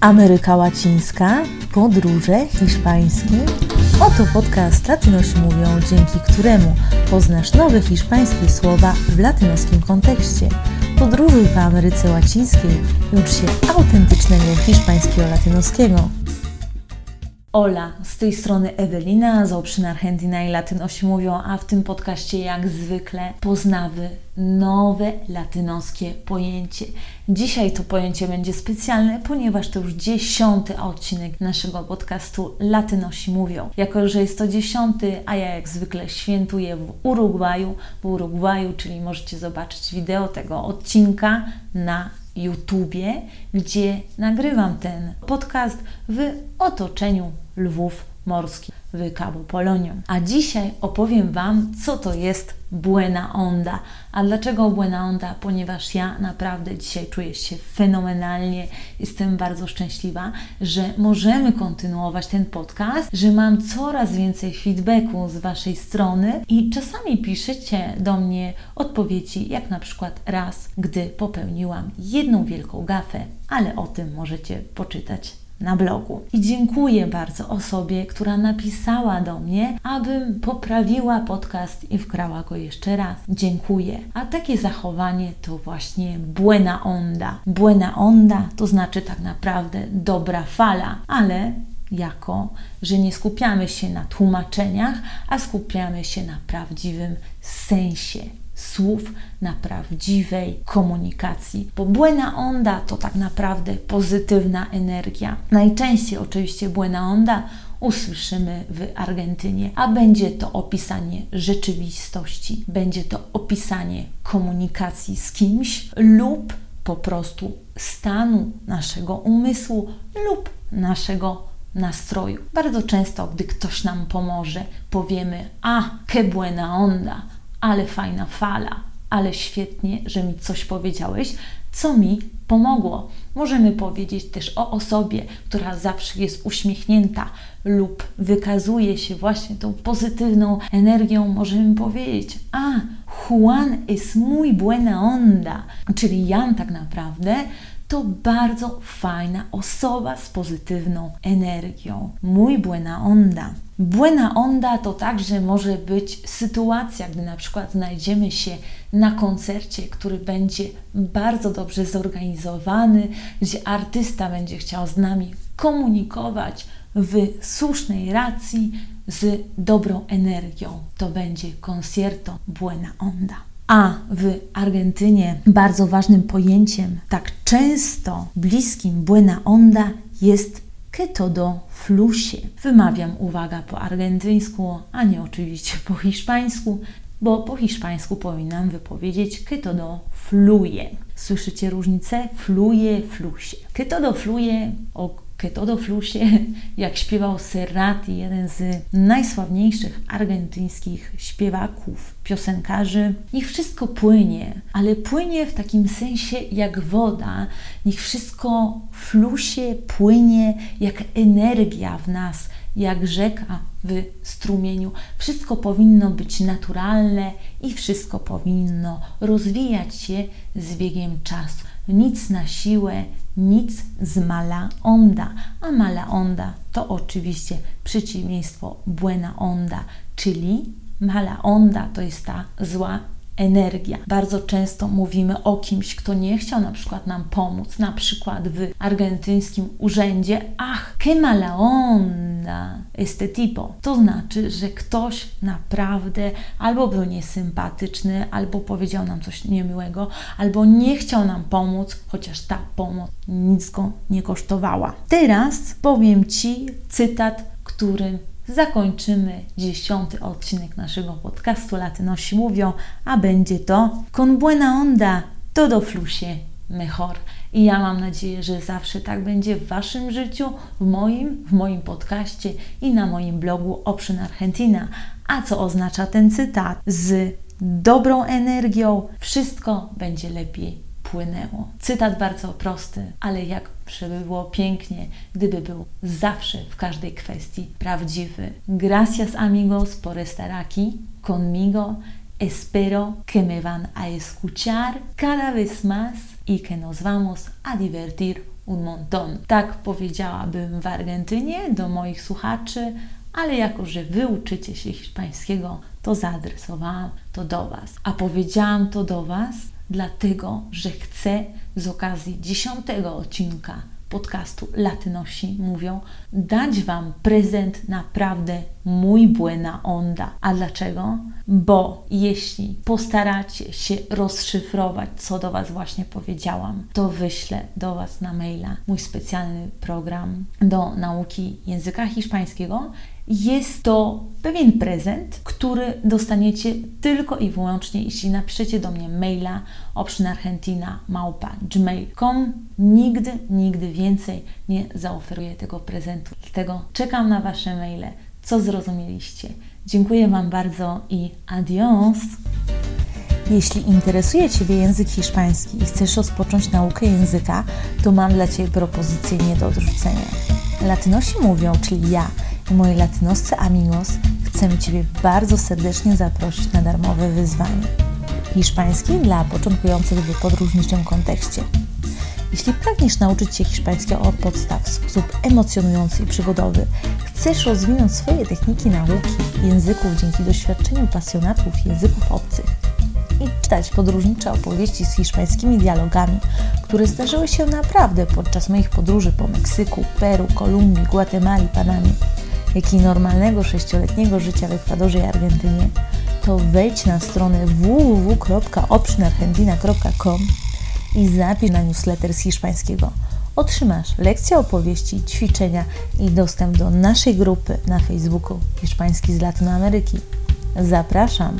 Ameryka Łacińska, podróże hiszpańskie. Oto podcast Latynosi mówią, dzięki któremu poznasz nowe hiszpańskie słowa w latynoskim kontekście. Podróżuj po Ameryce Łacińskiej i ucz się autentycznego hiszpańskiego latynoskiego. Ola, z tej strony Ewelina z Oprzyn Argentina i Latynosi mówią, a w tym podcaście jak zwykle poznawy nowe latynoskie pojęcie. Dzisiaj to pojęcie będzie specjalne, ponieważ to już dziesiąty odcinek naszego podcastu Latynosi mówią. Jako, że jest to dziesiąty, a ja jak zwykle świętuję w Urugwaju, w Urugwaju, czyli możecie zobaczyć wideo tego odcinka na YouTubie, gdzie nagrywam ten podcast w otoczeniu lwów morskich w Cabo Polonium. A dzisiaj opowiem Wam, co to jest Buena Onda. A dlaczego Buena Onda? Ponieważ ja naprawdę dzisiaj czuję się fenomenalnie. Jestem bardzo szczęśliwa, że możemy kontynuować ten podcast, że mam coraz więcej feedbacku z Waszej strony i czasami piszecie do mnie odpowiedzi, jak na przykład raz, gdy popełniłam jedną wielką gafę, ale o tym możecie poczytać na blogu. I dziękuję bardzo osobie, która napisała do mnie, abym poprawiła podcast i wkrała go jeszcze raz. Dziękuję. A takie zachowanie to właśnie buena onda. Buena onda to znaczy tak naprawdę dobra fala, ale jako, że nie skupiamy się na tłumaczeniach, a skupiamy się na prawdziwym sensie słów na prawdziwej komunikacji. Bo buena onda to tak naprawdę pozytywna energia. Najczęściej oczywiście buena onda usłyszymy w Argentynie, a będzie to opisanie rzeczywistości, będzie to opisanie komunikacji z kimś lub po prostu stanu naszego umysłu lub naszego nastroju. Bardzo często, gdy ktoś nam pomoże, powiemy: A, que buena onda, ale fajna fala, ale świetnie, że mi coś powiedziałeś, co mi pomogło. Możemy powiedzieć też o osobie, która zawsze jest uśmiechnięta lub wykazuje się właśnie tą pozytywną energią. Możemy powiedzieć: A, Juan es muy buena onda, czyli Jan tak naprawdę to bardzo fajna osoba z pozytywną energią. Muy buena onda. Buena onda to także może być sytuacja, gdy na przykład znajdziemy się na koncercie, który będzie bardzo dobrze zorganizowany, gdzie artysta będzie chciał z nami komunikować w słusznej racji, z dobrą energią. To będzie concierto Buena Onda. A w Argentynie bardzo ważnym pojęciem, tak często bliskim Buena Onda jest que todo flusie. Wymawiam, uwaga, po argentyńsku, a nie oczywiście po hiszpańsku, bo po hiszpańsku powinnam wypowiedzieć que todo fluje. Słyszycie różnicę? Fluje, flusie. Que todo fluje o que todo flusie, jak śpiewał Serrati, jeden z najsławniejszych argentyńskich śpiewaków, piosenkarzy. Niech wszystko płynie, ale płynie w takim sensie jak woda. Niech wszystko flusie, płynie jak energia w nas, jak rzeka w strumieniu. Wszystko powinno być naturalne i wszystko powinno rozwijać się z biegiem czasu. Nic na siłę, nic z mala onda, a mala onda to oczywiście przeciwieństwo buena onda, czyli mala onda to jest ta zła energia. Bardzo często mówimy o kimś, kto nie chciał na przykład nam pomóc, na przykład w argentyńskim urzędzie, ach, que mala onda este tipo. To znaczy, że ktoś naprawdę albo był niesympatyczny, albo powiedział nam coś niemiłego, albo nie chciał nam pomóc, chociaż ta pomoc nic go nie kosztowała. Teraz powiem Ci cytat, który zakończymy dziesiąty odcinek naszego podcastu Latynosi mówią, a będzie to Con buena onda todo flusie mejor. I ja mam nadzieję, że zawsze tak będzie w Waszym życiu, w moim, w moim podcaście i na moim blogu Option Argentina. A co oznacza ten cytat? Z dobrą energią wszystko będzie lepiej płynęło. Cytat bardzo prosty, ale jak by było pięknie, gdyby był zawsze w każdej kwestii prawdziwy. Gracias amigos por estar aquí conmigo. Espero que me van a escuchar cada vez más y que nos vamos a divertir un montón. Tak powiedziałabym w Argentynie do moich słuchaczy, ale jako, że wy uczycie się hiszpańskiego, to zaadresowałam to do Was. A powiedziałam to do Was dlatego, że chcę z okazji dziesiątego odcinka podcastu Latynosi mówią dać Wam prezent naprawdę mój buena onda. A dlaczego? Bo jeśli postaracie się rozszyfrować, co do Was właśnie powiedziałam, to wyślę do Was na maila mój specjalny program do nauki języka hiszpańskiego jest to pewien prezent, który dostaniecie tylko i wyłącznie, jeśli napiszecie do mnie maila optionargentina.gmail.com. Nigdy, nigdy więcej nie zaoferuję tego prezentu. Dlatego czekam na Wasze maile. Co zrozumieliście? Dziękuję Wam bardzo i adios! Jeśli interesuje Ciebie język hiszpański i chcesz rozpocząć naukę języka, to mam dla Ciebie propozycję nie do odrzucenia. Latynosi mówią, czyli ja, moi latynoscy amigos chcemy Ciebie bardzo serdecznie zaprosić na darmowe wyzwanie. Hiszpański dla początkujących w podróżniczym kontekście. Jeśli pragniesz nauczyć się hiszpańskiego od podstaw w sposób emocjonujący i przygodowy, chcesz rozwinąć swoje techniki nauki języków dzięki doświadczeniu pasjonatów języków obcych i czytać podróżnicze opowieści z hiszpańskimi dialogami, które zdarzyły się naprawdę podczas moich podróży po Meksyku, Peru, Kolumbii, Gwatemali, Panamie jak i normalnego sześcioletniego życia w Ekwadorze i Argentynie, to wejdź na stronę www.optionargentina.com i zapisz na newsletter z hiszpańskiego. Otrzymasz lekcje opowieści, ćwiczenia i dostęp do naszej grupy na Facebooku Hiszpański z Latynoameryki. Zapraszam!